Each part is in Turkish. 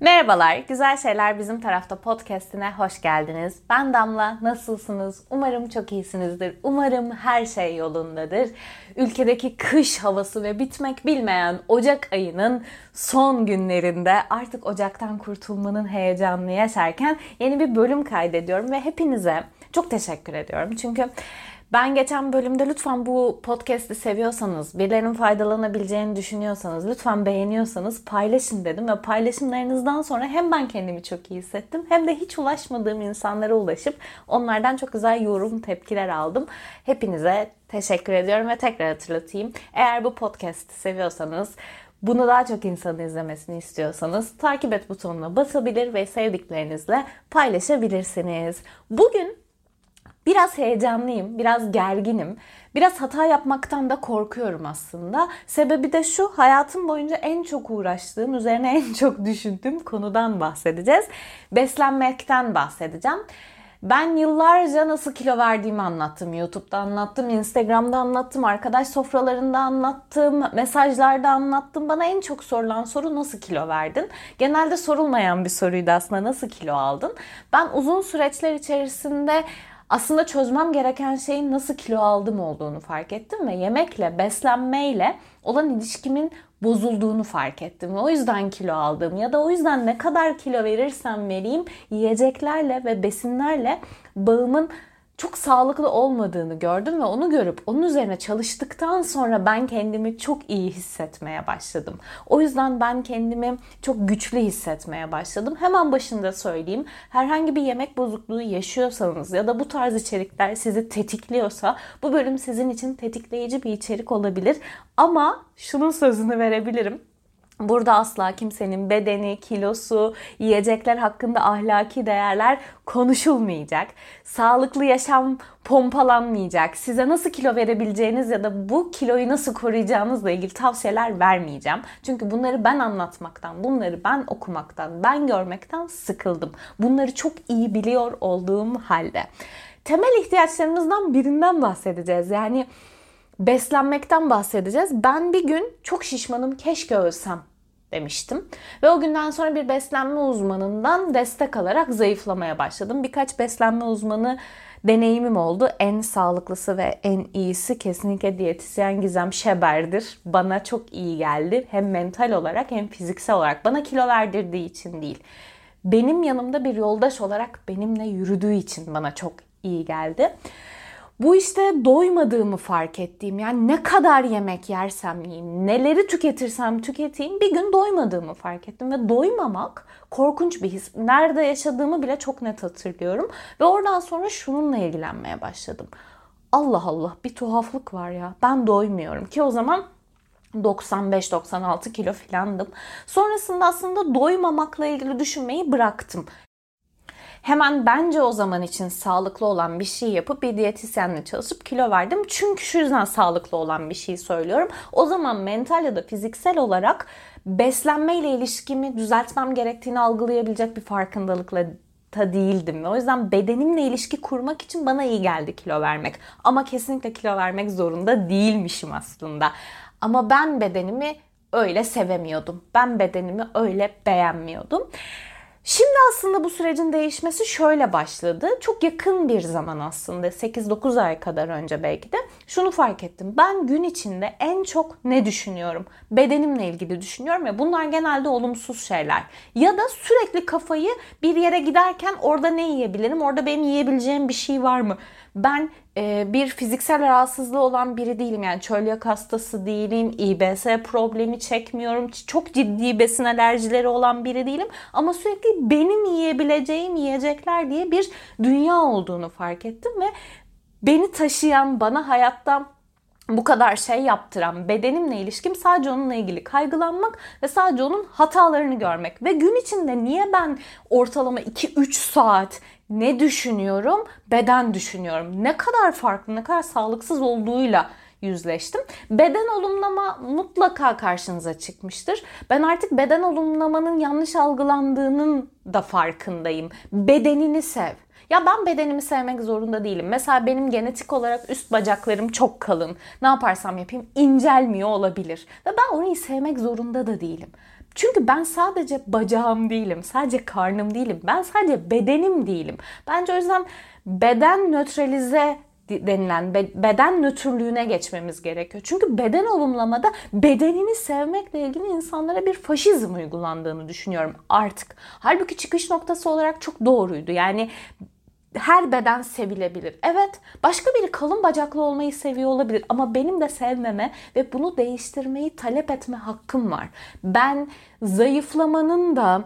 Merhabalar, Güzel Şeyler Bizim Tarafta podcastine hoş geldiniz. Ben Damla, nasılsınız? Umarım çok iyisinizdir. Umarım her şey yolundadır. Ülkedeki kış havası ve bitmek bilmeyen Ocak ayının son günlerinde artık Ocak'tan kurtulmanın heyecanını yaşarken yeni bir bölüm kaydediyorum ve hepinize çok teşekkür ediyorum. Çünkü ben geçen bölümde lütfen bu podcast'i seviyorsanız, birilerinin faydalanabileceğini düşünüyorsanız, lütfen beğeniyorsanız paylaşın dedim ve paylaşımlarınızdan sonra hem ben kendimi çok iyi hissettim hem de hiç ulaşmadığım insanlara ulaşıp onlardan çok güzel yorum, tepkiler aldım. Hepinize teşekkür ediyorum ve tekrar hatırlatayım. Eğer bu podcast'i seviyorsanız bunu daha çok insanın izlemesini istiyorsanız takip et butonuna basabilir ve sevdiklerinizle paylaşabilirsiniz. Bugün Biraz heyecanlıyım, biraz gerginim. Biraz hata yapmaktan da korkuyorum aslında. Sebebi de şu, hayatım boyunca en çok uğraştığım, üzerine en çok düşündüğüm konudan bahsedeceğiz. Beslenmekten bahsedeceğim. Ben yıllarca nasıl kilo verdiğimi anlattım. YouTube'da anlattım, Instagram'da anlattım, arkadaş sofralarında anlattım, mesajlarda anlattım. Bana en çok sorulan soru nasıl kilo verdin? Genelde sorulmayan bir soruydu aslında nasıl kilo aldın? Ben uzun süreçler içerisinde aslında çözmem gereken şeyin nasıl kilo aldım olduğunu fark ettim ve yemekle, beslenmeyle olan ilişkimin bozulduğunu fark ettim. O yüzden kilo aldım ya da o yüzden ne kadar kilo verirsem vereyim yiyeceklerle ve besinlerle bağımın çok sağlıklı olmadığını gördüm ve onu görüp onun üzerine çalıştıktan sonra ben kendimi çok iyi hissetmeye başladım. O yüzden ben kendimi çok güçlü hissetmeye başladım. Hemen başında söyleyeyim. Herhangi bir yemek bozukluğu yaşıyorsanız ya da bu tarz içerikler sizi tetikliyorsa bu bölüm sizin için tetikleyici bir içerik olabilir. Ama şunun sözünü verebilirim Burada asla kimsenin bedeni, kilosu, yiyecekler hakkında ahlaki değerler konuşulmayacak. Sağlıklı yaşam pompalanmayacak. Size nasıl kilo verebileceğiniz ya da bu kiloyu nasıl koruyacağınızla ilgili tavsiyeler vermeyeceğim. Çünkü bunları ben anlatmaktan, bunları ben okumaktan, ben görmekten sıkıldım. Bunları çok iyi biliyor olduğum halde. Temel ihtiyaçlarımızdan birinden bahsedeceğiz. Yani beslenmekten bahsedeceğiz. Ben bir gün çok şişmanım keşke ölsem demiştim. Ve o günden sonra bir beslenme uzmanından destek alarak zayıflamaya başladım. Birkaç beslenme uzmanı deneyimim oldu. En sağlıklısı ve en iyisi kesinlikle diyetisyen Gizem Şeber'dir. Bana çok iyi geldi. Hem mental olarak hem fiziksel olarak. Bana kilo verdirdiği için değil. Benim yanımda bir yoldaş olarak benimle yürüdüğü için bana çok iyi geldi. Bu işte doymadığımı fark ettiğim yani ne kadar yemek yersem yiyeyim, neleri tüketirsem tüketeyim bir gün doymadığımı fark ettim. Ve doymamak korkunç bir his. Nerede yaşadığımı bile çok net hatırlıyorum. Ve oradan sonra şununla ilgilenmeye başladım. Allah Allah bir tuhaflık var ya ben doymuyorum ki o zaman 95-96 kilo filandım. Sonrasında aslında doymamakla ilgili düşünmeyi bıraktım hemen bence o zaman için sağlıklı olan bir şey yapıp bir diyetisyenle çalışıp kilo verdim. Çünkü şu yüzden sağlıklı olan bir şey söylüyorum. O zaman mental ya da fiziksel olarak beslenme ile ilişkimi düzeltmem gerektiğini algılayabilecek bir farkındalıkla ta değildim. O yüzden bedenimle ilişki kurmak için bana iyi geldi kilo vermek. Ama kesinlikle kilo vermek zorunda değilmişim aslında. Ama ben bedenimi öyle sevemiyordum. Ben bedenimi öyle beğenmiyordum. Şimdi aslında bu sürecin değişmesi şöyle başladı. Çok yakın bir zaman aslında 8-9 ay kadar önce belki de şunu fark ettim. Ben gün içinde en çok ne düşünüyorum? Bedenimle ilgili düşünüyorum ya bunlar genelde olumsuz şeyler. Ya da sürekli kafayı bir yere giderken orada ne yiyebilirim? Orada benim yiyebileceğim bir şey var mı? Ben bir fiziksel rahatsızlığı olan biri değilim. Yani çölyak hastası değilim. İBS problemi çekmiyorum. Çok ciddi besin alerjileri olan biri değilim. Ama sürekli benim yiyebileceğim yiyecekler diye bir dünya olduğunu fark ettim ve beni taşıyan, bana hayatta bu kadar şey yaptıran bedenimle ilişkim sadece onunla ilgili kaygılanmak ve sadece onun hatalarını görmek. Ve gün içinde niye ben ortalama 2-3 saat ne düşünüyorum? Beden düşünüyorum. Ne kadar farklı, ne kadar sağlıksız olduğuyla yüzleştim. Beden olumlama mutlaka karşınıza çıkmıştır. Ben artık beden olumlamanın yanlış algılandığının da farkındayım. Bedenini sev. Ya ben bedenimi sevmek zorunda değilim. Mesela benim genetik olarak üst bacaklarım çok kalın. Ne yaparsam yapayım incelmiyor olabilir. Ve ben orayı sevmek zorunda da değilim. Çünkü ben sadece bacağım değilim, sadece karnım değilim, ben sadece bedenim değilim. Bence o yüzden beden nötralize denilen beden nötrlüğüne geçmemiz gerekiyor. Çünkü beden olumlamada bedenini sevmekle ilgili insanlara bir faşizm uygulandığını düşünüyorum artık. Halbuki çıkış noktası olarak çok doğruydu. Yani her beden sevilebilir. Evet, başka biri kalın bacaklı olmayı seviyor olabilir ama benim de sevmeme ve bunu değiştirmeyi talep etme hakkım var. Ben zayıflamanın da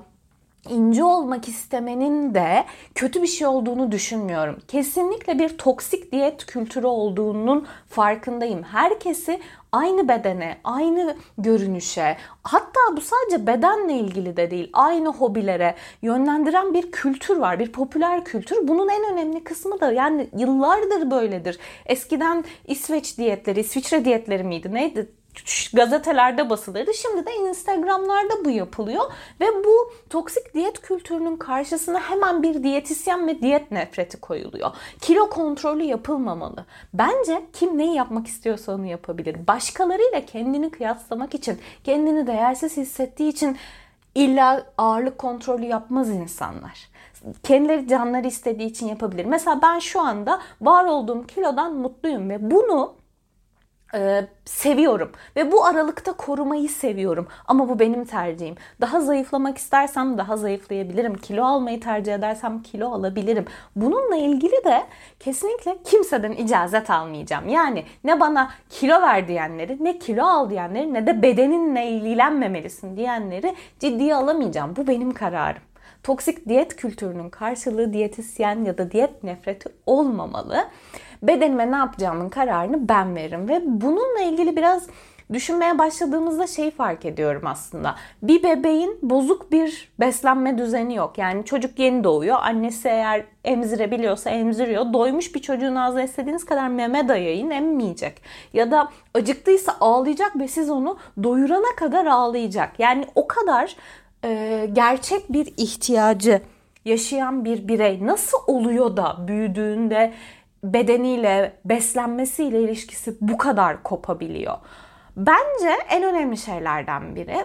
ince olmak istemenin de kötü bir şey olduğunu düşünmüyorum. Kesinlikle bir toksik diyet kültürü olduğunun farkındayım. Herkesi aynı bedene, aynı görünüşe, hatta bu sadece bedenle ilgili de değil, aynı hobilere yönlendiren bir kültür var, bir popüler kültür. Bunun en önemli kısmı da yani yıllardır böyledir. Eskiden İsveç diyetleri, İsviçre diyetleri miydi neydi? Gazetelerde basılırdı. Şimdi de Instagram'larda bu yapılıyor ve bu toksik diyet kültürünün karşısına hemen bir diyetisyen ve diyet nefreti koyuluyor. Kilo kontrolü yapılmamalı. Bence kim neyi yapmak istiyorsa onu yapabilir. Başkalarıyla kendini kıyaslamak için, kendini değersiz hissettiği için illa ağırlık kontrolü yapmaz insanlar kendileri canları istediği için yapabilir. Mesela ben şu anda var olduğum kilodan mutluyum ve bunu e, seviyorum ve bu aralıkta korumayı seviyorum ama bu benim tercihim. Daha zayıflamak istersem daha zayıflayabilirim. Kilo almayı tercih edersem kilo alabilirim. Bununla ilgili de kesinlikle kimseden icazet almayacağım. Yani ne bana kilo ver diyenleri, ne kilo al diyenleri, ne de bedeninle ilgilenmemelisin diyenleri ciddiye alamayacağım. Bu benim kararım. Toksik diyet kültürünün karşılığı diyetisyen ya da diyet nefreti olmamalı bedenime ne yapacağımın kararını ben veririm. Ve bununla ilgili biraz düşünmeye başladığımızda şey fark ediyorum aslında. Bir bebeğin bozuk bir beslenme düzeni yok. Yani çocuk yeni doğuyor. Annesi eğer emzirebiliyorsa emziriyor. Doymuş bir çocuğun ağzına istediğiniz kadar meme dayayın emmeyecek. Ya da acıktıysa ağlayacak ve siz onu doyurana kadar ağlayacak. Yani o kadar e, gerçek bir ihtiyacı yaşayan bir birey nasıl oluyor da büyüdüğünde bedeniyle, beslenmesiyle ilişkisi bu kadar kopabiliyor. Bence en önemli şeylerden biri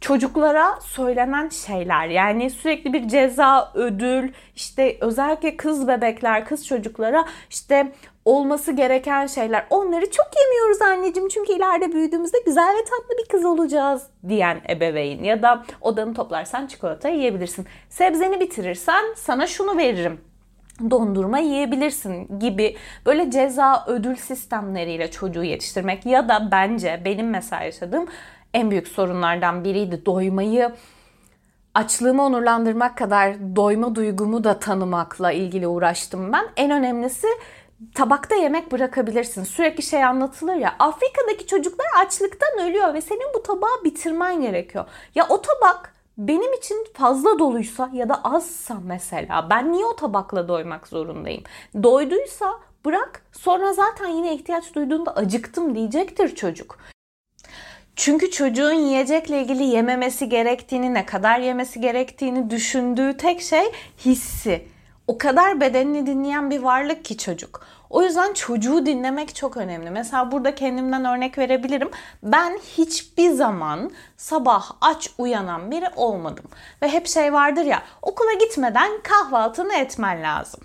çocuklara söylenen şeyler. Yani sürekli bir ceza, ödül, işte özellikle kız bebekler, kız çocuklara işte olması gereken şeyler. Onları çok yemiyoruz anneciğim çünkü ileride büyüdüğümüzde güzel ve tatlı bir kız olacağız diyen ebeveyn. Ya da odanı toplarsan çikolata yiyebilirsin. Sebzeni bitirirsen sana şunu veririm dondurma yiyebilirsin gibi böyle ceza ödül sistemleriyle çocuğu yetiştirmek ya da bence benim mesela yaşadığım en büyük sorunlardan biriydi. Doymayı açlığımı onurlandırmak kadar doyma duygumu da tanımakla ilgili uğraştım ben. En önemlisi tabakta yemek bırakabilirsin. Sürekli şey anlatılır ya Afrika'daki çocuklar açlıktan ölüyor ve senin bu tabağı bitirmen gerekiyor. Ya o tabak benim için fazla doluysa ya da azsa mesela ben niye o tabakla doymak zorundayım? Doyduysa bırak sonra zaten yine ihtiyaç duyduğunda acıktım diyecektir çocuk. Çünkü çocuğun yiyecekle ilgili yememesi gerektiğini, ne kadar yemesi gerektiğini düşündüğü tek şey hissi. O kadar bedenini dinleyen bir varlık ki çocuk. O yüzden çocuğu dinlemek çok önemli. Mesela burada kendimden örnek verebilirim. Ben hiçbir zaman sabah aç uyanan biri olmadım. Ve hep şey vardır ya okula gitmeden kahvaltını etmen lazım.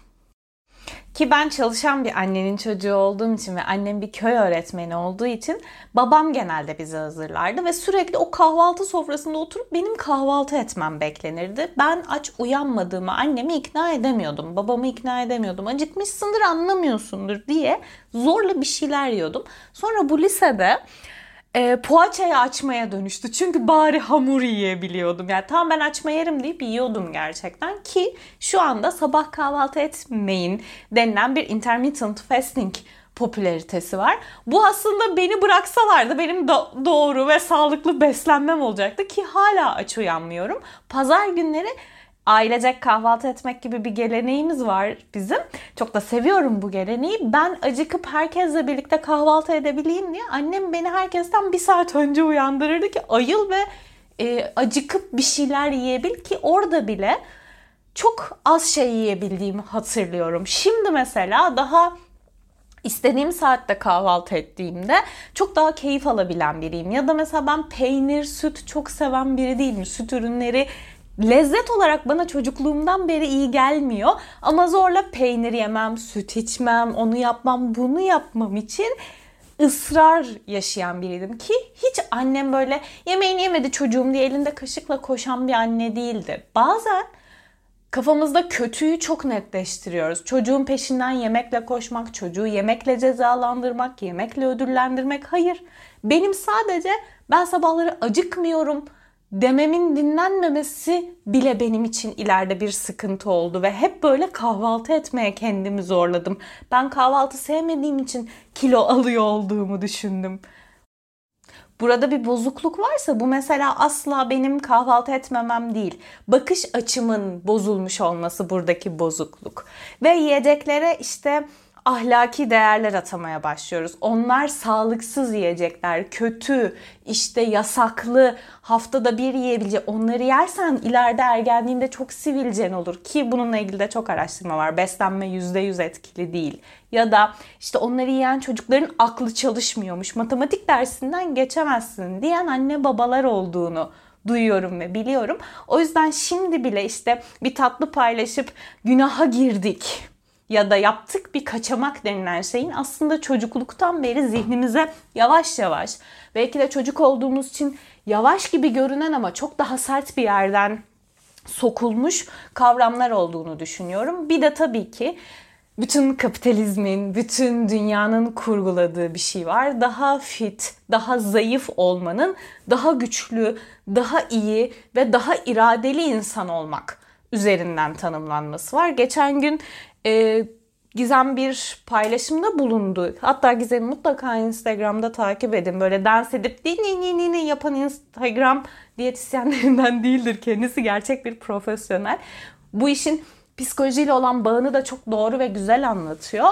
Ki ben çalışan bir annenin çocuğu olduğum için ve annem bir köy öğretmeni olduğu için babam genelde bizi hazırlardı ve sürekli o kahvaltı sofrasında oturup benim kahvaltı etmem beklenirdi. Ben aç uyanmadığımı annemi ikna edemiyordum. Babamı ikna edemiyordum. Acıkmışsındır anlamıyorsundur diye zorla bir şeyler yiyordum. Sonra bu lisede e, poğaçayı açmaya dönüştü. Çünkü bari hamur yiyebiliyordum. Yani tam ben açma yerim deyip yiyordum gerçekten. Ki şu anda sabah kahvaltı etmeyin denilen bir intermittent fasting popülaritesi var. Bu aslında beni bıraksalardı benim do- doğru ve sağlıklı beslenmem olacaktı ki hala aç uyanmıyorum. Pazar günleri ailecek kahvaltı etmek gibi bir geleneğimiz var bizim. Çok da seviyorum bu geleneği. Ben acıkıp herkesle birlikte kahvaltı edebileyim diye annem beni herkesten bir saat önce uyandırırdı ki ayıl ve e, acıkıp bir şeyler yiyebil ki orada bile çok az şey yiyebildiğimi hatırlıyorum. Şimdi mesela daha istediğim saatte kahvaltı ettiğimde çok daha keyif alabilen biriyim. Ya da mesela ben peynir, süt çok seven biri değilim. Süt ürünleri lezzet olarak bana çocukluğumdan beri iyi gelmiyor. Ama zorla peynir yemem, süt içmem, onu yapmam, bunu yapmam için ısrar yaşayan biriydim ki hiç annem böyle yemeğini yemedi çocuğum diye elinde kaşıkla koşan bir anne değildi. Bazen kafamızda kötüyü çok netleştiriyoruz. Çocuğun peşinden yemekle koşmak, çocuğu yemekle cezalandırmak, yemekle ödüllendirmek. Hayır. Benim sadece ben sabahları acıkmıyorum dememin dinlenmemesi bile benim için ileride bir sıkıntı oldu ve hep böyle kahvaltı etmeye kendimi zorladım. Ben kahvaltı sevmediğim için kilo alıyor olduğumu düşündüm. Burada bir bozukluk varsa bu mesela asla benim kahvaltı etmemem değil. Bakış açımın bozulmuş olması buradaki bozukluk. Ve yiyeceklere işte ahlaki değerler atamaya başlıyoruz. Onlar sağlıksız yiyecekler, kötü, işte yasaklı, haftada bir yiyebilecek. Onları yersen ileride ergenliğinde çok sivilcen olur ki bununla ilgili de çok araştırma var. Beslenme %100 etkili değil. Ya da işte onları yiyen çocukların aklı çalışmıyormuş. Matematik dersinden geçemezsin diyen anne babalar olduğunu duyuyorum ve biliyorum. O yüzden şimdi bile işte bir tatlı paylaşıp günaha girdik ya da yaptık bir kaçamak denilen şeyin aslında çocukluktan beri zihnimize yavaş yavaş belki de çocuk olduğumuz için yavaş gibi görünen ama çok daha sert bir yerden sokulmuş kavramlar olduğunu düşünüyorum. Bir de tabii ki bütün kapitalizmin, bütün dünyanın kurguladığı bir şey var. Daha fit, daha zayıf olmanın daha güçlü, daha iyi ve daha iradeli insan olmak üzerinden tanımlanması var. Geçen gün e, Gizem bir paylaşımda bulundu. Hatta Gizem'i mutlaka Instagram'da takip edin. Böyle dans edip ni ni ni ni yapan Instagram diyetisyenlerinden değildir. Kendisi gerçek bir profesyonel. Bu işin psikolojiyle olan bağını da çok doğru ve güzel anlatıyor.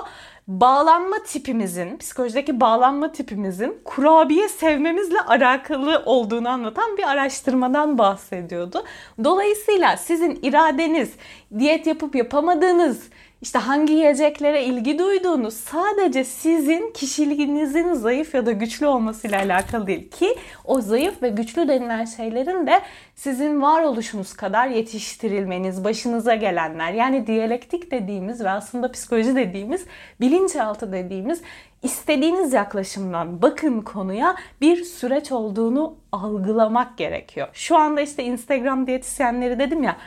Bağlanma tipimizin, psikolojideki bağlanma tipimizin kurabiye sevmemizle alakalı olduğunu anlatan bir araştırmadan bahsediyordu. Dolayısıyla sizin iradeniz, diyet yapıp yapamadığınız, işte hangi yiyeceklere ilgi duyduğunuz sadece sizin kişiliğinizin zayıf ya da güçlü olmasıyla alakalı değil ki o zayıf ve güçlü denilen şeylerin de sizin varoluşunuz kadar yetiştirilmeniz, başınıza gelenler yani diyalektik dediğimiz ve aslında psikoloji dediğimiz, bilinçaltı dediğimiz istediğiniz yaklaşımdan bakın konuya bir süreç olduğunu algılamak gerekiyor. Şu anda işte Instagram diyetisyenleri dedim ya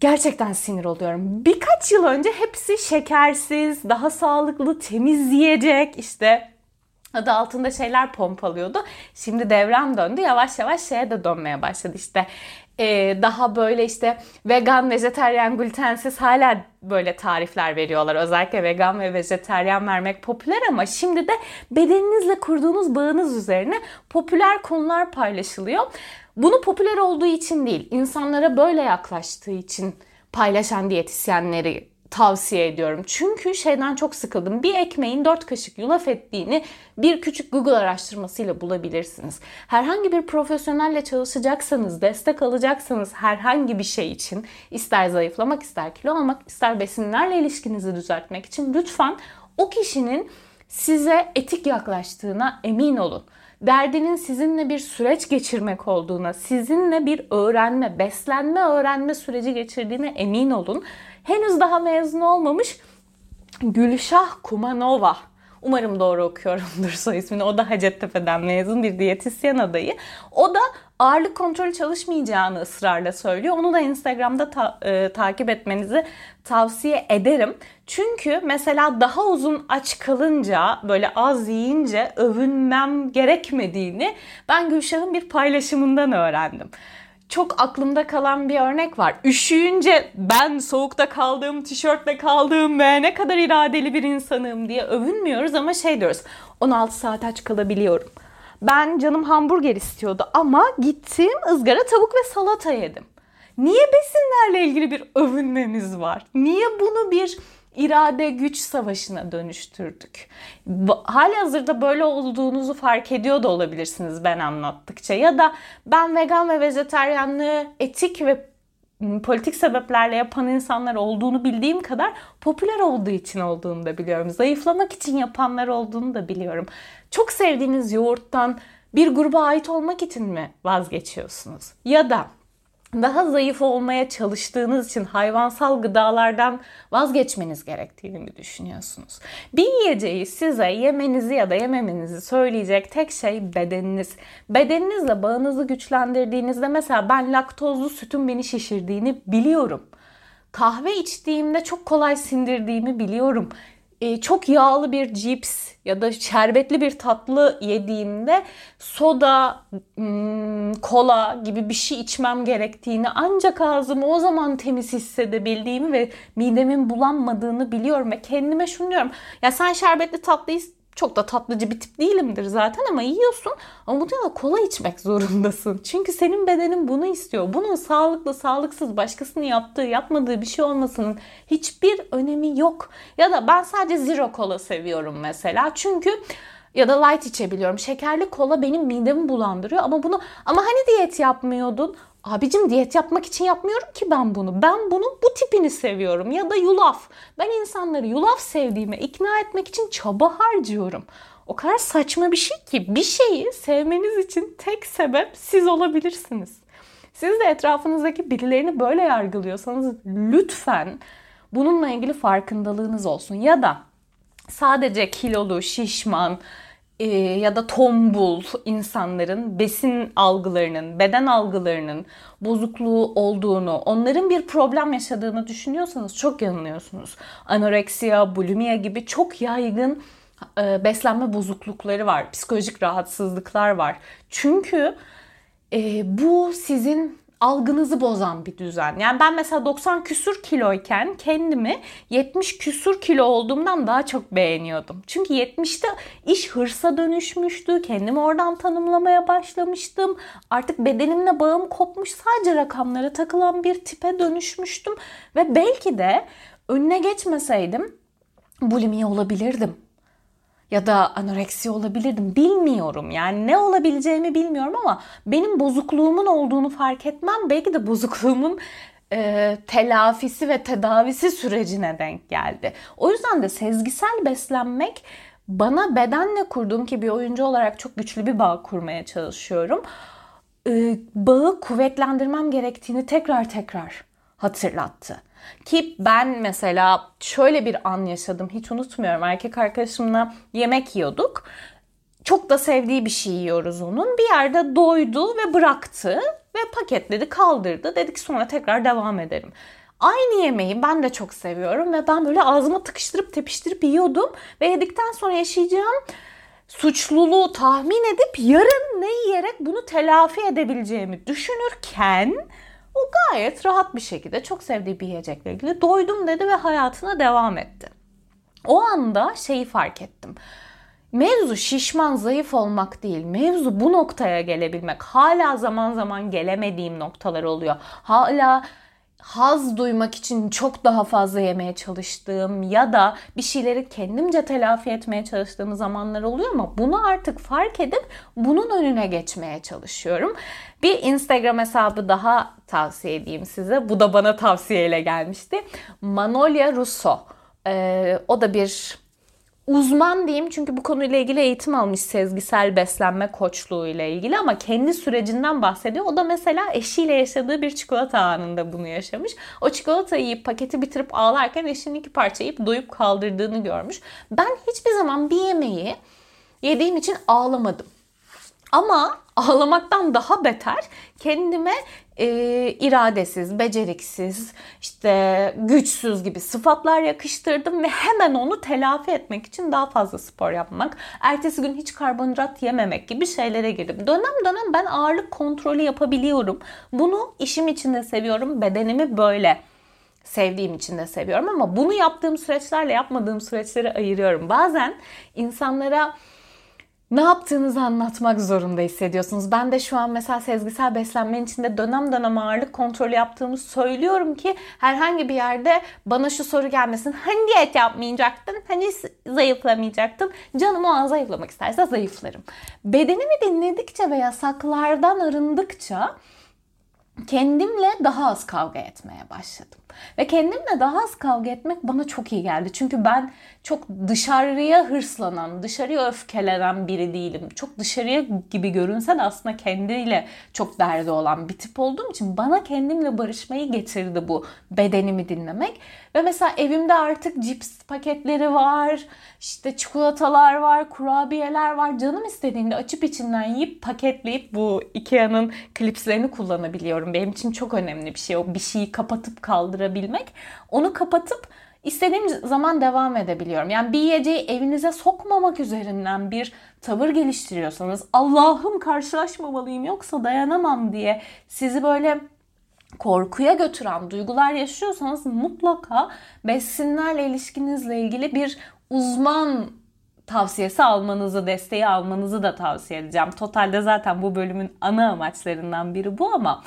gerçekten sinir oluyorum. Birkaç yıl önce hepsi şekersiz, daha sağlıklı, temiz yiyecek işte adı altında şeyler pompalıyordu. Şimdi devrem döndü. Yavaş yavaş şeye de dönmeye başladı işte. Ee, daha böyle işte vegan, vejeteryan, glutensiz hala böyle tarifler veriyorlar. Özellikle vegan ve vejeteryan vermek popüler ama şimdi de bedeninizle kurduğunuz bağınız üzerine popüler konular paylaşılıyor. Bunu popüler olduğu için değil, insanlara böyle yaklaştığı için paylaşan diyetisyenleri tavsiye ediyorum. Çünkü şeyden çok sıkıldım. Bir ekmeğin 4 kaşık yulaf ettiğini bir küçük Google araştırmasıyla bulabilirsiniz. Herhangi bir profesyonelle çalışacaksanız, destek alacaksanız herhangi bir şey için ister zayıflamak, ister kilo almak, ister besinlerle ilişkinizi düzeltmek için lütfen o kişinin size etik yaklaştığına emin olun derdinin sizinle bir süreç geçirmek olduğuna, sizinle bir öğrenme, beslenme öğrenme süreci geçirdiğine emin olun. Henüz daha mezun olmamış Gülşah Kumanova Umarım doğru okuyorumdur soy ismini. O da Hacettepe'den mezun bir diyetisyen adayı. O da ağırlık kontrolü çalışmayacağını ısrarla söylüyor. Onu da Instagram'da ta- e, takip etmenizi tavsiye ederim. Çünkü mesela daha uzun aç kalınca, böyle az yiyince övünmem gerekmediğini ben Gülşah'ın bir paylaşımından öğrendim çok aklımda kalan bir örnek var. Üşüyünce ben soğukta kaldığım, tişörtle kaldığım ve ne kadar iradeli bir insanım diye övünmüyoruz ama şey diyoruz. 16 saat aç kalabiliyorum. Ben canım hamburger istiyordu ama gittim ızgara tavuk ve salata yedim. Niye besinlerle ilgili bir övünmemiz var? Niye bunu bir irade güç savaşına dönüştürdük. Hali hazırda böyle olduğunuzu fark ediyor da olabilirsiniz ben anlattıkça. Ya da ben vegan ve vejeteryanlığı etik ve politik sebeplerle yapan insanlar olduğunu bildiğim kadar popüler olduğu için olduğunu da biliyorum. Zayıflamak için yapanlar olduğunu da biliyorum. Çok sevdiğiniz yoğurttan bir gruba ait olmak için mi vazgeçiyorsunuz? Ya da daha zayıf olmaya çalıştığınız için hayvansal gıdalardan vazgeçmeniz gerektiğini mi düşünüyorsunuz? Bir yiyeceği size yemenizi ya da yememenizi söyleyecek tek şey bedeniniz. Bedeninizle bağınızı güçlendirdiğinizde mesela ben laktozlu sütün beni şişirdiğini biliyorum. Kahve içtiğimde çok kolay sindirdiğimi biliyorum çok yağlı bir cips ya da şerbetli bir tatlı yediğimde soda, hmm, kola gibi bir şey içmem gerektiğini ancak ağzımı o zaman temiz hissedebildiğimi ve midemin bulanmadığını biliyorum ve kendime şunu diyorum. Ya sen şerbetli tatlıyı çok da tatlıcı bir tip değilimdir zaten ama yiyorsun. Ama bu da kola içmek zorundasın. Çünkü senin bedenin bunu istiyor. Bunun sağlıklı, sağlıksız, başkasının yaptığı, yapmadığı bir şey olmasının hiçbir önemi yok. Ya da ben sadece zero kola seviyorum mesela. Çünkü ya da light içebiliyorum. Şekerli kola benim midemi bulandırıyor ama bunu ama hani diyet yapmıyordun? Abicim diyet yapmak için yapmıyorum ki ben bunu. Ben bunun bu tipini seviyorum. Ya da yulaf. Ben insanları yulaf sevdiğime ikna etmek için çaba harcıyorum. O kadar saçma bir şey ki bir şeyi sevmeniz için tek sebep siz olabilirsiniz. Siz de etrafınızdaki birilerini böyle yargılıyorsanız lütfen bununla ilgili farkındalığınız olsun. Ya da sadece kilolu, şişman, e, ya da tombul insanların besin algılarının, beden algılarının bozukluğu olduğunu, onların bir problem yaşadığını düşünüyorsanız çok yanılıyorsunuz. Anoreksiya, bulimia gibi çok yaygın e, beslenme bozuklukları var, psikolojik rahatsızlıklar var. Çünkü e, bu sizin algınızı bozan bir düzen. Yani ben mesela 90 küsür kiloyken kendimi 70 küsür kilo olduğumdan daha çok beğeniyordum. Çünkü 70'te iş hırsa dönüşmüştü. Kendimi oradan tanımlamaya başlamıştım. Artık bedenimle bağım kopmuş sadece rakamlara takılan bir tipe dönüşmüştüm. Ve belki de önüne geçmeseydim bulimi olabilirdim ya da anoreksi olabilirdim. Bilmiyorum yani ne olabileceğimi bilmiyorum ama benim bozukluğumun olduğunu fark etmem belki de bozukluğumun e, telafisi ve tedavisi sürecine denk geldi. O yüzden de sezgisel beslenmek bana bedenle kurduğum ki bir oyuncu olarak çok güçlü bir bağ kurmaya çalışıyorum. E, bağı kuvvetlendirmem gerektiğini tekrar tekrar hatırlattı. Ki ben mesela şöyle bir an yaşadım hiç unutmuyorum. Erkek arkadaşımla yemek yiyorduk. Çok da sevdiği bir şey yiyoruz onun. Bir yerde doydu ve bıraktı ve paketledi kaldırdı. Dedik sonra tekrar devam edelim. Aynı yemeği ben de çok seviyorum ve ben böyle ağzıma tıkıştırıp tepiştirip yiyordum. Ve yedikten sonra yaşayacağım suçluluğu tahmin edip yarın ne yiyerek bunu telafi edebileceğimi düşünürken o gayet rahat bir şekilde çok sevdiği bir yiyecekle ilgili doydum dedi ve hayatına devam etti. O anda şeyi fark ettim. Mevzu şişman, zayıf olmak değil. Mevzu bu noktaya gelebilmek. Hala zaman zaman gelemediğim noktalar oluyor. Hala haz duymak için çok daha fazla yemeye çalıştığım ya da bir şeyleri kendimce telafi etmeye çalıştığım zamanlar oluyor ama bunu artık fark edip bunun önüne geçmeye çalışıyorum. Bir Instagram hesabı daha tavsiye edeyim size. Bu da bana tavsiyeyle gelmişti. Manolya Russo. Ee, o da bir uzman diyeyim çünkü bu konuyla ilgili eğitim almış sezgisel beslenme koçluğu ile ilgili ama kendi sürecinden bahsediyor. O da mesela eşiyle yaşadığı bir çikolata anında bunu yaşamış. O çikolatayı yiyip paketi bitirip ağlarken eşinin iki parça yiyip doyup kaldırdığını görmüş. Ben hiçbir zaman bir yemeği yediğim için ağlamadım. Ama ağlamaktan daha beter kendime e, iradesiz, beceriksiz, işte güçsüz gibi sıfatlar yakıştırdım ve hemen onu telafi etmek için daha fazla spor yapmak, ertesi gün hiç karbonhidrat yememek gibi şeylere girdim. Dönem dönem ben ağırlık kontrolü yapabiliyorum. Bunu işim için de seviyorum, bedenimi böyle sevdiğim için de seviyorum ama bunu yaptığım süreçlerle yapmadığım süreçleri ayırıyorum. Bazen insanlara ne yaptığınızı anlatmak zorunda hissediyorsunuz. Ben de şu an mesela sezgisel beslenmenin içinde dönem dönem ağırlık kontrolü yaptığımı söylüyorum ki herhangi bir yerde bana şu soru gelmesin. Hani diyet yapmayacaktın? Hani zayıflamayacaktın? Canım o an zayıflamak isterse zayıflarım. Bedenimi dinledikçe ve yasaklardan arındıkça kendimle daha az kavga etmeye başladım. Ve kendimle daha az kavga etmek bana çok iyi geldi. Çünkü ben çok dışarıya hırslanan, dışarıya öfkelenen biri değilim. Çok dışarıya gibi görünse de aslında kendiyle çok derdi olan bir tip olduğum için bana kendimle barışmayı getirdi bu bedenimi dinlemek. Ve mesela evimde artık cips paketleri var, işte çikolatalar var, kurabiyeler var. Canım istediğinde açıp içinden yiyip paketleyip bu Ikea'nın klipslerini kullanabiliyorum. Benim için çok önemli bir şey. O bir şeyi kapatıp kaldırabilmek. Onu kapatıp istediğim zaman devam edebiliyorum. Yani bir yiyeceği evinize sokmamak üzerinden bir tavır geliştiriyorsanız Allah'ım karşılaşmamalıyım yoksa dayanamam diye sizi böyle korkuya götüren duygular yaşıyorsanız mutlaka besinlerle ilişkinizle ilgili bir uzman tavsiyesi almanızı, desteği almanızı da tavsiye edeceğim. Totalde zaten bu bölümün ana amaçlarından biri bu ama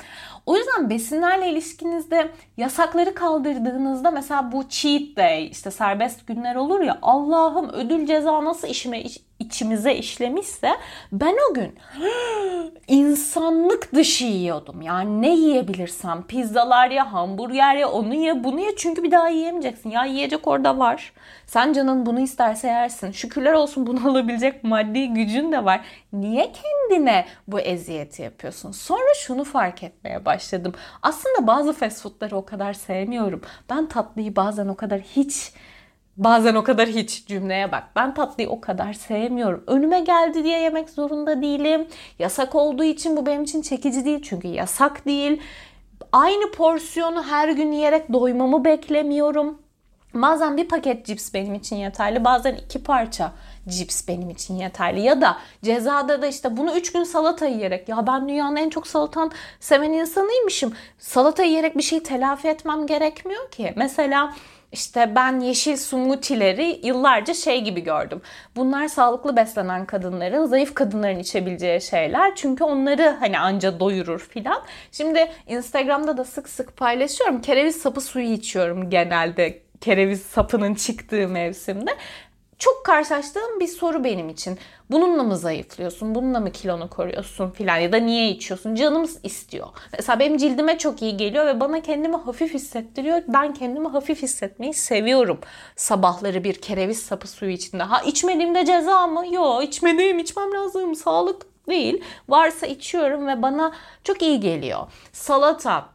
o yüzden besinlerle ilişkinizde yasakları kaldırdığınızda mesela bu cheat day işte serbest günler olur ya Allah'ım ödül ceza nasıl işime içimize işlemişse ben o gün insanlık dışı yiyordum. Yani ne yiyebilirsem pizzalar ya hamburger ya onu ye bunu ye çünkü bir daha yiyemeyeceksin. Ya yiyecek orada var. Sen canın bunu isterse yersin. Şükürler olsun bunu alabilecek maddi gücün de var. Niye kendine bu eziyeti yapıyorsun? Sonra şunu fark etmeye başladım. Aslında bazı fast foodları o kadar sevmiyorum. Ben tatlıyı bazen o kadar hiç Bazen o kadar hiç cümleye bak. Ben tatlıyı o kadar sevmiyorum. Önüme geldi diye yemek zorunda değilim. Yasak olduğu için bu benim için çekici değil. Çünkü yasak değil. Aynı porsiyonu her gün yiyerek doymamı beklemiyorum. Bazen bir paket cips benim için yeterli. Bazen iki parça cips benim için yeterli. Ya da cezada da işte bunu 3 gün salata yiyerek ya ben dünyanın en çok salatan seven insanıymışım. Salata yiyerek bir şey telafi etmem gerekmiyor ki. Mesela işte ben yeşil smoothie'leri yıllarca şey gibi gördüm. Bunlar sağlıklı beslenen kadınların, zayıf kadınların içebileceği şeyler. Çünkü onları hani anca doyurur filan. Şimdi Instagram'da da sık sık paylaşıyorum. Kereviz sapı suyu içiyorum genelde kereviz sapının çıktığı mevsimde çok karşılaştığım bir soru benim için. Bununla mı zayıflıyorsun? Bununla mı kilonu koruyorsun filan ya da niye içiyorsun? Canımız istiyor. Mesela benim cildime çok iyi geliyor ve bana kendimi hafif hissettiriyor. Ben kendimi hafif hissetmeyi seviyorum. Sabahları bir kereviz sapı suyu içinde. Ha içmediğimde ceza mı? Yok içmediğim içmem lazım. Sağlık değil. Varsa içiyorum ve bana çok iyi geliyor. Salata,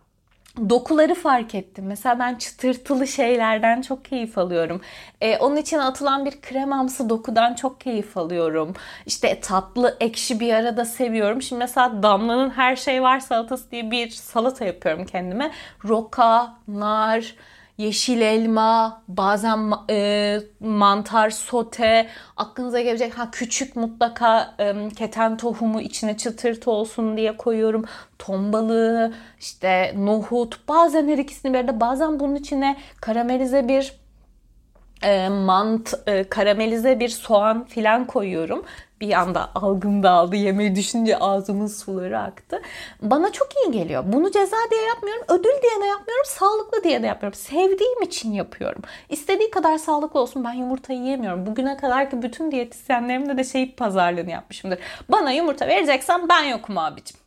dokuları fark ettim. Mesela ben çıtırtılı şeylerden çok keyif alıyorum. Ee, onun için atılan bir kremamsı dokudan çok keyif alıyorum. İşte tatlı, ekşi bir arada seviyorum. Şimdi mesela Damla'nın her şey var salatası diye bir salata yapıyorum kendime. Roka, nar, yeşil elma, bazen e, mantar sote, aklınıza gelecek ha küçük mutlaka e, keten tohumu içine çıtırtı olsun diye koyuyorum. Ton balığı, işte nohut, bazen her ikisini bir arada, bazen bunun içine karamelize bir e, mant, e, karamelize bir soğan filan koyuyorum bir anda algım dağıldı. Yemeği düşünce ağzımın suları aktı. Bana çok iyi geliyor. Bunu ceza diye yapmıyorum. Ödül diye de yapmıyorum. Sağlıklı diye de yapmıyorum. Sevdiğim için yapıyorum. İstediği kadar sağlıklı olsun. Ben yumurta yiyemiyorum. Bugüne kadar ki bütün diyetisyenlerimde de şey pazarlığını yapmışımdır. Bana yumurta vereceksen ben yokum abicim.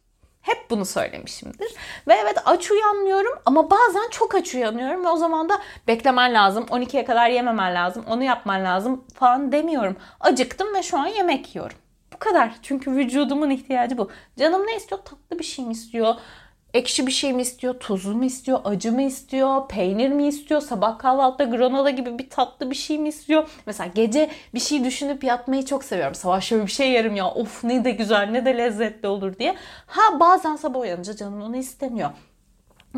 Hep bunu söylemişimdir. Ve evet aç uyanmıyorum ama bazen çok aç uyanıyorum ve o zaman da beklemen lazım. 12'ye kadar yememen lazım. Onu yapman lazım falan demiyorum. Acıktım ve şu an yemek yiyorum. Bu kadar. Çünkü vücudumun ihtiyacı bu. Canım ne istiyor? Tatlı bir şey mi istiyor? Ekşi bir şey mi istiyor, tuzlu mu istiyor, acı mı istiyor, peynir mi istiyor, sabah kahvaltıda granola gibi bir tatlı bir şey mi istiyor? Mesela gece bir şey düşünüp yatmayı çok seviyorum. Sabah şöyle bir şey yerim ya of ne de güzel ne de lezzetli olur diye. Ha bazen sabah uyanınca canım onu istemiyor.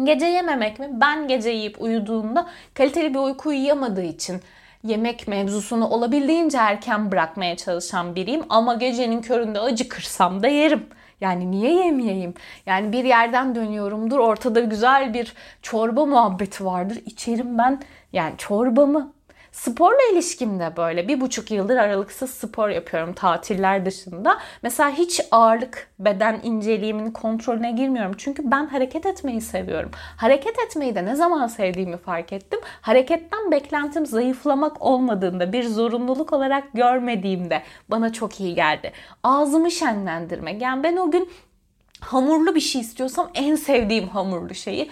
Gece yememek mi? Ben gece yiyip uyuduğumda kaliteli bir uyku uyuyamadığı için yemek mevzusunu olabildiğince erken bırakmaya çalışan biriyim. Ama gecenin köründe acıkırsam da yerim. Yani niye yemeyeyim? Yani bir yerden dönüyorumdur. Ortada güzel bir çorba muhabbeti vardır. İçerim ben yani çorbamı. Sporla ilişkim de böyle. Bir buçuk yıldır aralıksız spor yapıyorum tatiller dışında. Mesela hiç ağırlık, beden inceliğimin kontrolüne girmiyorum. Çünkü ben hareket etmeyi seviyorum. Hareket etmeyi de ne zaman sevdiğimi fark ettim. Hareketten beklentim zayıflamak olmadığında, bir zorunluluk olarak görmediğimde bana çok iyi geldi. Ağzımı şenlendirmek. Yani ben o gün hamurlu bir şey istiyorsam en sevdiğim hamurlu şeyi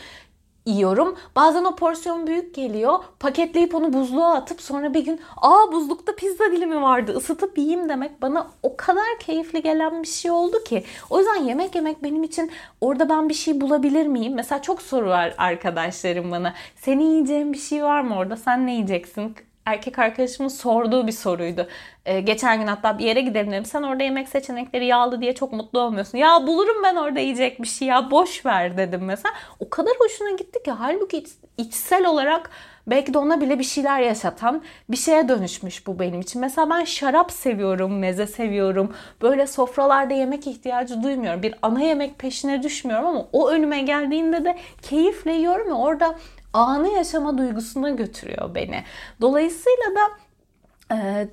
yiyorum. Bazen o porsiyon büyük geliyor. Paketleyip onu buzluğa atıp sonra bir gün aa buzlukta pizza dilimi vardı ısıtıp yiyeyim demek bana o kadar keyifli gelen bir şey oldu ki. O yüzden yemek yemek benim için orada ben bir şey bulabilir miyim? Mesela çok soru var arkadaşlarım bana. Senin yiyeceğin bir şey var mı orada? Sen ne yiyeceksin? Erkek arkadaşımın sorduğu bir soruydu. Ee, geçen gün hatta bir yere gidelim dedim. Sen orada yemek seçenekleri yağlı diye çok mutlu olmuyorsun. Ya bulurum ben orada yiyecek bir şey ya boş ver dedim mesela. O kadar hoşuna gitti ki halbuki iç, içsel olarak belki de ona bile bir şeyler yaşatan bir şeye dönüşmüş bu benim için. Mesela ben şarap seviyorum, meze seviyorum. Böyle sofralarda yemek ihtiyacı duymuyorum. Bir ana yemek peşine düşmüyorum ama o önüme geldiğinde de keyifle yiyorum ve orada anı yaşama duygusuna götürüyor beni. Dolayısıyla da e,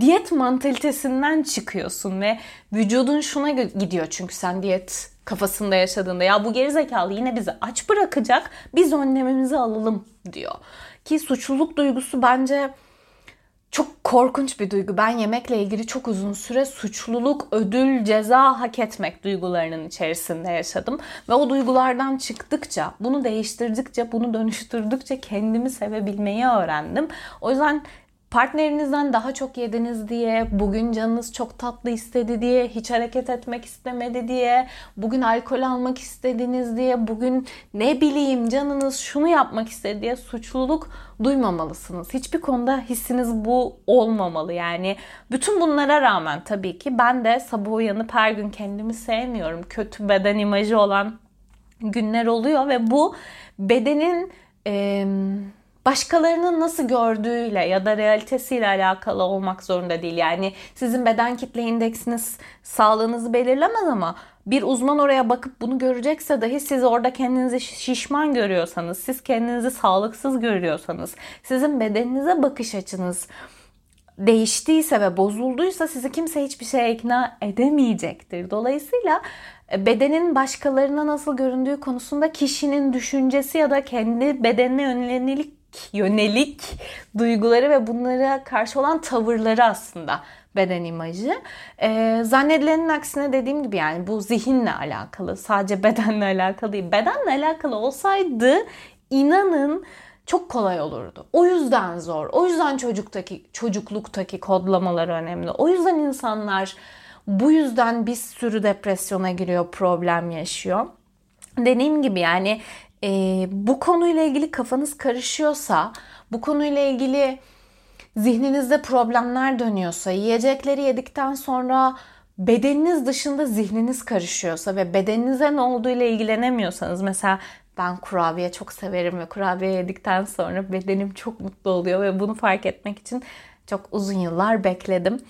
diyet mantalitesinden çıkıyorsun ve vücudun şuna gidiyor çünkü sen diyet kafasında yaşadığında ya bu gerizekalı yine bizi aç bırakacak biz önlemimizi alalım diyor. Ki suçluluk duygusu bence çok korkunç bir duygu. Ben yemekle ilgili çok uzun süre suçluluk, ödül, ceza hak etmek duygularının içerisinde yaşadım. Ve o duygulardan çıktıkça, bunu değiştirdikçe, bunu dönüştürdükçe kendimi sevebilmeyi öğrendim. O yüzden partnerinizden daha çok yediniz diye, bugün canınız çok tatlı istedi diye, hiç hareket etmek istemedi diye, bugün alkol almak istediniz diye, bugün ne bileyim canınız şunu yapmak istedi diye suçluluk duymamalısınız. Hiçbir konuda hissiniz bu olmamalı. Yani bütün bunlara rağmen tabii ki ben de sabah uyanıp her gün kendimi sevmiyorum. Kötü beden imajı olan günler oluyor ve bu bedenin... Ee, başkalarının nasıl gördüğüyle ya da realitesiyle alakalı olmak zorunda değil. Yani sizin beden kitle indeksiniz sağlığınızı belirlemez ama bir uzman oraya bakıp bunu görecekse dahi siz orada kendinizi şişman görüyorsanız, siz kendinizi sağlıksız görüyorsanız, sizin bedeninize bakış açınız değiştiyse ve bozulduysa sizi kimse hiçbir şeye ikna edemeyecektir. Dolayısıyla e, bedenin başkalarına nasıl göründüğü konusunda kişinin düşüncesi ya da kendi bedenine yönelik yönelik duyguları ve bunlara karşı olan tavırları aslında beden imajı. Ee, zannedilenin aksine dediğim gibi yani bu zihinle alakalı. Sadece bedenle alakalı değil. Bedenle alakalı olsaydı inanın çok kolay olurdu. O yüzden zor. O yüzden çocuktaki çocukluktaki kodlamalar önemli. O yüzden insanlar bu yüzden bir sürü depresyona giriyor, problem yaşıyor. Dediğim gibi yani e, bu konuyla ilgili kafanız karışıyorsa, bu konuyla ilgili zihninizde problemler dönüyorsa, yiyecekleri yedikten sonra bedeniniz dışında zihniniz karışıyorsa ve bedeninize ne olduğuyla ilgilenemiyorsanız mesela ben kurabiye çok severim ve kurabiye yedikten sonra bedenim çok mutlu oluyor ve bunu fark etmek için çok uzun yıllar bekledim.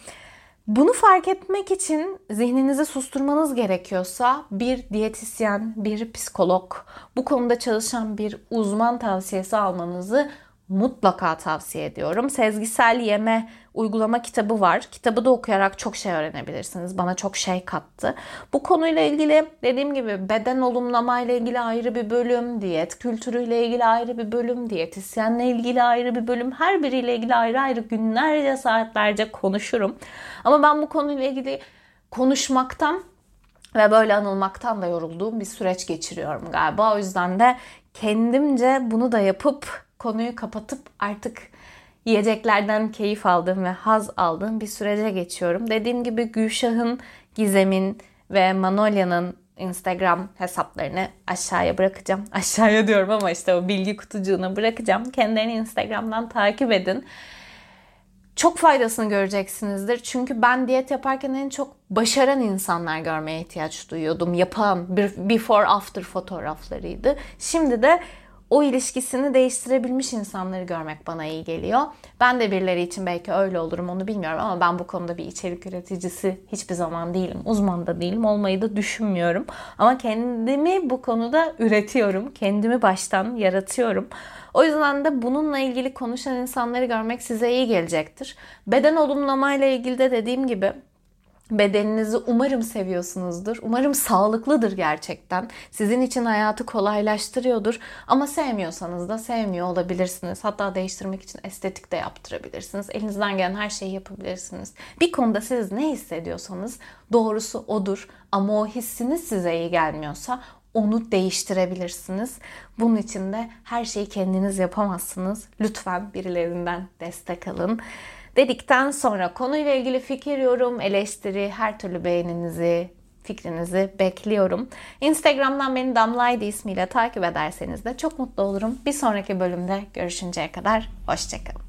Bunu fark etmek için zihninizi susturmanız gerekiyorsa bir diyetisyen, bir psikolog, bu konuda çalışan bir uzman tavsiyesi almanızı mutlaka tavsiye ediyorum. Sezgisel yeme uygulama kitabı var. Kitabı da okuyarak çok şey öğrenebilirsiniz. Bana çok şey kattı. Bu konuyla ilgili dediğim gibi beden olumlama ile ilgili ayrı bir bölüm, diyet kültürüyle ilgili ayrı bir bölüm, diyetisyenle ilgili ayrı bir bölüm. Her biriyle ilgili ayrı ayrı günlerce saatlerce konuşurum. Ama ben bu konuyla ilgili konuşmaktan ve böyle anılmaktan da yorulduğum bir süreç geçiriyorum galiba. O yüzden de kendimce bunu da yapıp konuyu kapatıp artık yiyeceklerden keyif aldığım ve haz aldığım bir sürece geçiyorum. Dediğim gibi Gülşah'ın, Gizem'in ve Manolya'nın Instagram hesaplarını aşağıya bırakacağım. Aşağıya diyorum ama işte o bilgi kutucuğuna bırakacağım. Kendilerini Instagram'dan takip edin. Çok faydasını göreceksinizdir. Çünkü ben diyet yaparken en çok başaran insanlar görmeye ihtiyaç duyuyordum. Yapan before after fotoğraflarıydı. Şimdi de o ilişkisini değiştirebilmiş insanları görmek bana iyi geliyor. Ben de birileri için belki öyle olurum onu bilmiyorum ama ben bu konuda bir içerik üreticisi hiçbir zaman değilim. Uzman da değilim. Olmayı da düşünmüyorum. Ama kendimi bu konuda üretiyorum. Kendimi baştan yaratıyorum. O yüzden de bununla ilgili konuşan insanları görmek size iyi gelecektir. Beden olumlama ile ilgili de dediğim gibi Bedeninizi umarım seviyorsunuzdur. Umarım sağlıklıdır gerçekten. Sizin için hayatı kolaylaştırıyordur. Ama sevmiyorsanız da sevmiyor olabilirsiniz. Hatta değiştirmek için estetik de yaptırabilirsiniz. Elinizden gelen her şeyi yapabilirsiniz. Bir konuda siz ne hissediyorsanız doğrusu odur. Ama o hissiniz size iyi gelmiyorsa onu değiştirebilirsiniz. Bunun için de her şeyi kendiniz yapamazsınız. Lütfen birilerinden destek alın dedikten sonra konuyla ilgili fikir, yorum, eleştiri, her türlü beğeninizi, fikrinizi bekliyorum. Instagram'dan beni Damlaydı ismiyle takip ederseniz de çok mutlu olurum. Bir sonraki bölümde görüşünceye kadar hoşçakalın.